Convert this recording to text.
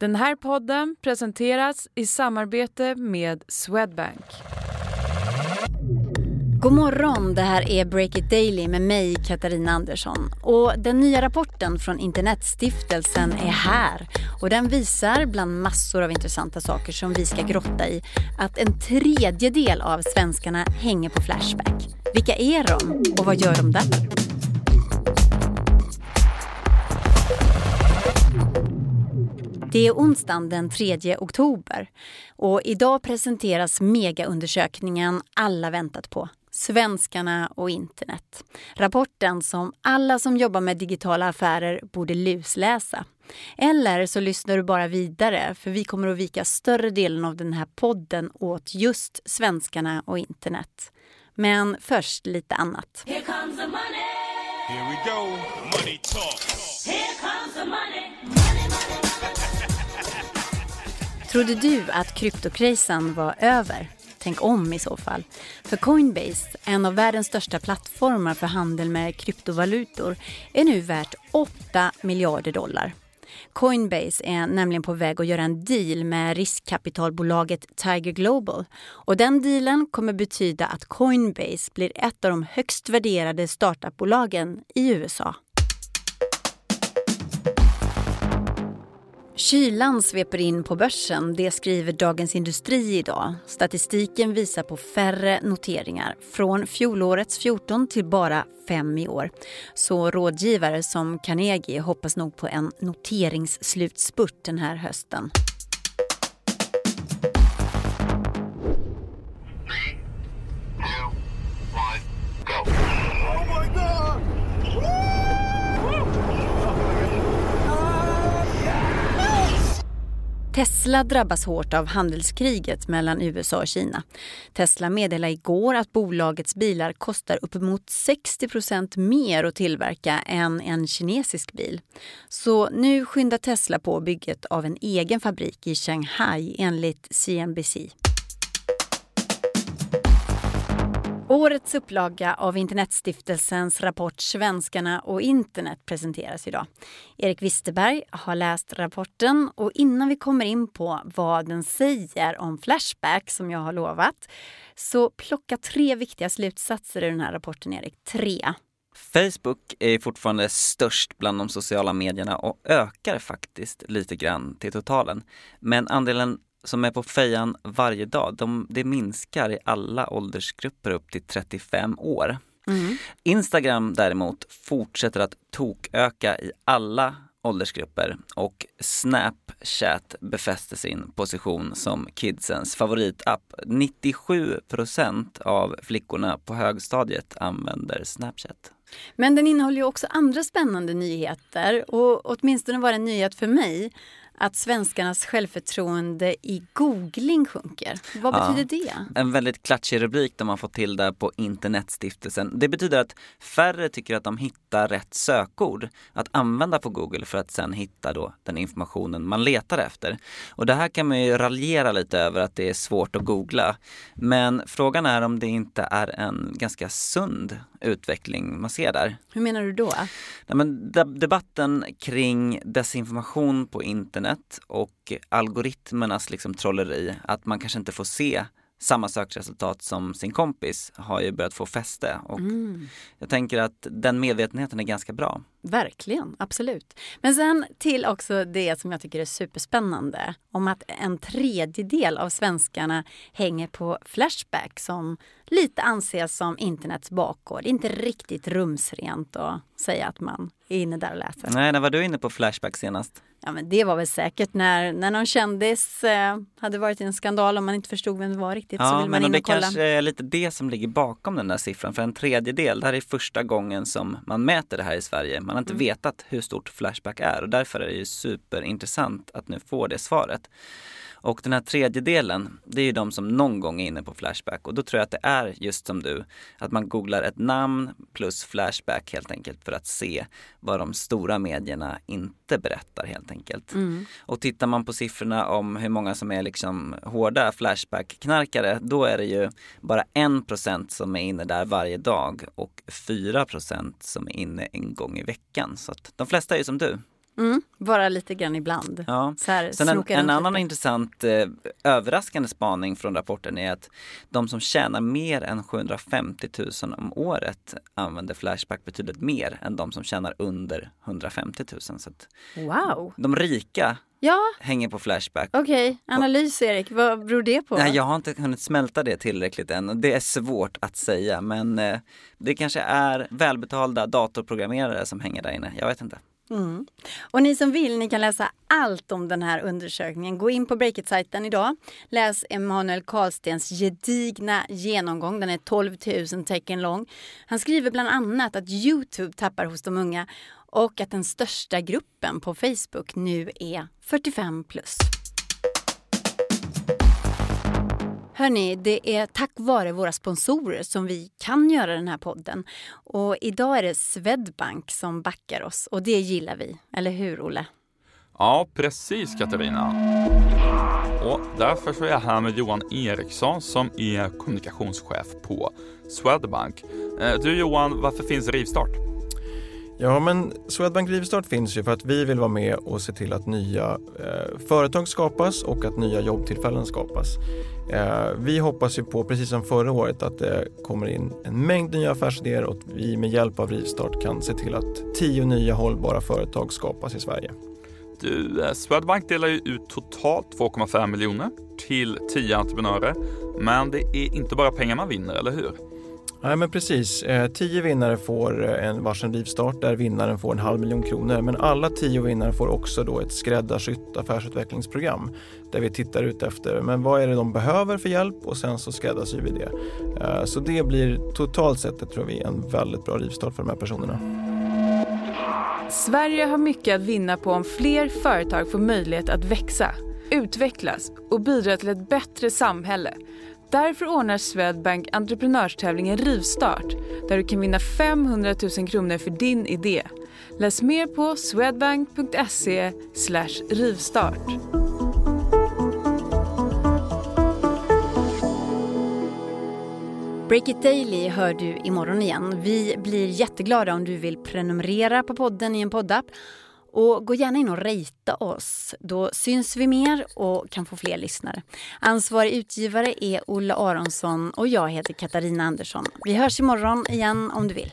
Den här podden presenteras i samarbete med Swedbank. God morgon, det här är Break It Daily med mig Katarina Andersson. Och den nya rapporten från Internetstiftelsen är här. Och den visar bland massor av intressanta saker som vi ska grotta i att en tredjedel av svenskarna hänger på Flashback. Vilka är de och vad gör de där? Det är onsdagen den 3 oktober och idag presenteras megaundersökningen alla väntat på. Svenskarna och internet. Rapporten som alla som jobbar med digitala affärer borde lusläsa. Eller så lyssnar du bara vidare för vi kommer att vika större delen av den här podden åt just svenskarna och internet. Men först lite annat. Here comes the money. Here we go. Money talk. Here comes the money. Trodde du att kryptokrasen var över? Tänk om i så fall. För Coinbase, en av världens största plattformar för handel med kryptovalutor, är nu värt 8 miljarder dollar. Coinbase är nämligen på väg att göra en deal med riskkapitalbolaget Tiger Global. Och den dealen kommer betyda att Coinbase blir ett av de högst värderade startupbolagen i USA. Kylan sveper in på börsen, det skriver Dagens Industri idag. Statistiken visar på färre noteringar, från fjolårets 14 till bara 5 i år. Så rådgivare som Carnegie hoppas nog på en noteringsslutspurt den här hösten. Tesla drabbas hårt av handelskriget mellan USA och Kina. Tesla meddelade igår att bolagets bilar kostar uppemot 60% mer att tillverka än en kinesisk bil. Så nu skyndar Tesla på bygget av en egen fabrik i Shanghai enligt CNBC. Årets upplaga av Internetstiftelsens rapport Svenskarna och internet presenteras idag. Erik Wisterberg har läst rapporten och innan vi kommer in på vad den säger om Flashback som jag har lovat så plocka tre viktiga slutsatser ur den här rapporten, Erik. Tre. Facebook är fortfarande störst bland de sociala medierna och ökar faktiskt lite grann till totalen. Men andelen som är på fejan varje dag, de, det minskar i alla åldersgrupper upp till 35 år. Mm. Instagram däremot fortsätter att toköka i alla åldersgrupper och Snapchat befäster sin position som kidsens favoritapp. 97% av flickorna på högstadiet använder Snapchat. Men den innehåller ju också andra spännande nyheter och åtminstone var det en nyhet för mig att svenskarnas självförtroende i googling sjunker. Vad ja, betyder det? En väldigt klatschig rubrik de har fått till där på Internetstiftelsen. Det betyder att färre tycker att de hittar rätt sökord att använda på Google för att sen hitta då den informationen man letar efter. Och det här kan man ju raljera lite över att det är svårt att googla. Men frågan är om det inte är en ganska sund utveckling man ser där. Hur menar du då? Nej, men debatten kring desinformation på internet och algoritmernas liksom trolleri, att man kanske inte får se samma sökresultat som sin kompis har ju börjat få fäste och mm. jag tänker att den medvetenheten är ganska bra. Verkligen, absolut. Men sen till också det som jag tycker är superspännande om att en tredjedel av svenskarna hänger på Flashback som lite anses som internets bakgård. Inte riktigt rumsrent att säga att man är inne där och läser. Nej, när var du inne på Flashback senast? Ja, men det var väl säkert när, när någon kändis eh, hade varit i en skandal och man inte förstod vem det var riktigt. Ja, så vill man men det kanske är lite det som ligger bakom den där siffran. För en tredjedel, det här är första gången som man mäter det här i Sverige. Man har inte mm. vetat hur stort Flashback är och därför är det ju superintressant att nu få det svaret. Och den här tredjedelen, det är ju de som någon gång är inne på Flashback och då tror jag att det är just som du, att man googlar ett namn plus Flashback helt enkelt för att se vad de stora medierna inte berättar helt enkelt. Mm. Och tittar man på siffrorna om hur många som är liksom hårda Flashback-knarkare, då är det ju bara en procent som är inne där varje dag och 4 procent som är inne en gång i veckan. Så att de flesta är ju som du, Mm, bara lite grann ibland. Ja. Så här, Sen en, en annan lite. intressant eh, överraskande spaning från rapporten är att de som tjänar mer än 750 000 om året använder Flashback betydligt mer än de som tjänar under 150 000. Så Wow! de rika Ja, hänger på Flashback. okej. Analys Erik, vad beror det på? Nej, jag har inte hunnit smälta det tillräckligt än det är svårt att säga men eh, det kanske är välbetalda datorprogrammerare som hänger där inne. Jag vet inte. Mm. Och ni som vill, ni kan läsa allt om den här undersökningen. Gå in på Breakit-sajten idag. Läs Emanuel Karlstens gedigna genomgång. Den är 12 000 tecken lång. Han skriver bland annat att Youtube tappar hos de unga och att den största gruppen på Facebook nu är 45 plus. Hörni, det är tack vare våra sponsorer som vi kan göra den här podden. Och idag är det Swedbank som backar oss och det gillar vi. Eller hur, Olle? Ja, precis Katarina. Och därför så är jag här med Johan Eriksson som är kommunikationschef på Swedbank. Eh, du Johan, varför finns Rivstart? Ja, men Swedbank Rivstart finns ju för att vi vill vara med och se till att nya eh, företag skapas och att nya jobbtillfällen skapas. Eh, vi hoppas ju på, precis som förra året, att det kommer in en mängd nya affärsidéer och att vi med hjälp av Rivstart kan se till att tio nya hållbara företag skapas i Sverige. Du, eh, Swedbank delar ju ut totalt 2,5 miljoner till 10 entreprenörer. Men det är inte bara pengar man vinner, eller hur? Nej men precis, eh, tio vinnare får eh, en varsin rivstart där vinnaren får en halv miljon kronor men alla tio vinnare får också då ett skräddarsytt affärsutvecklingsprogram där vi tittar ut efter men vad är det de behöver för hjälp och sen så skräddarsyr vi det. Eh, Så det blir totalt sett, det tror vi, en väldigt bra rivstart för de här personerna. Sverige har mycket att vinna på om fler företag får möjlighet att växa, utvecklas och bidra till ett bättre samhälle. Därför ordnar Swedbank entreprenörstävlingen Rivstart där du kan vinna 500 000 kronor för din idé. Läs mer på swedbank.se rivstart. Break It Daily hör du imorgon igen. Vi blir jätteglada om du vill prenumerera på podden i en poddapp. Och gå gärna in och rejta oss. Då syns vi mer och kan få fler lyssnare. Ansvarig utgivare är Olle Aronsson och jag heter Katarina Andersson. Vi hörs imorgon igen om du vill.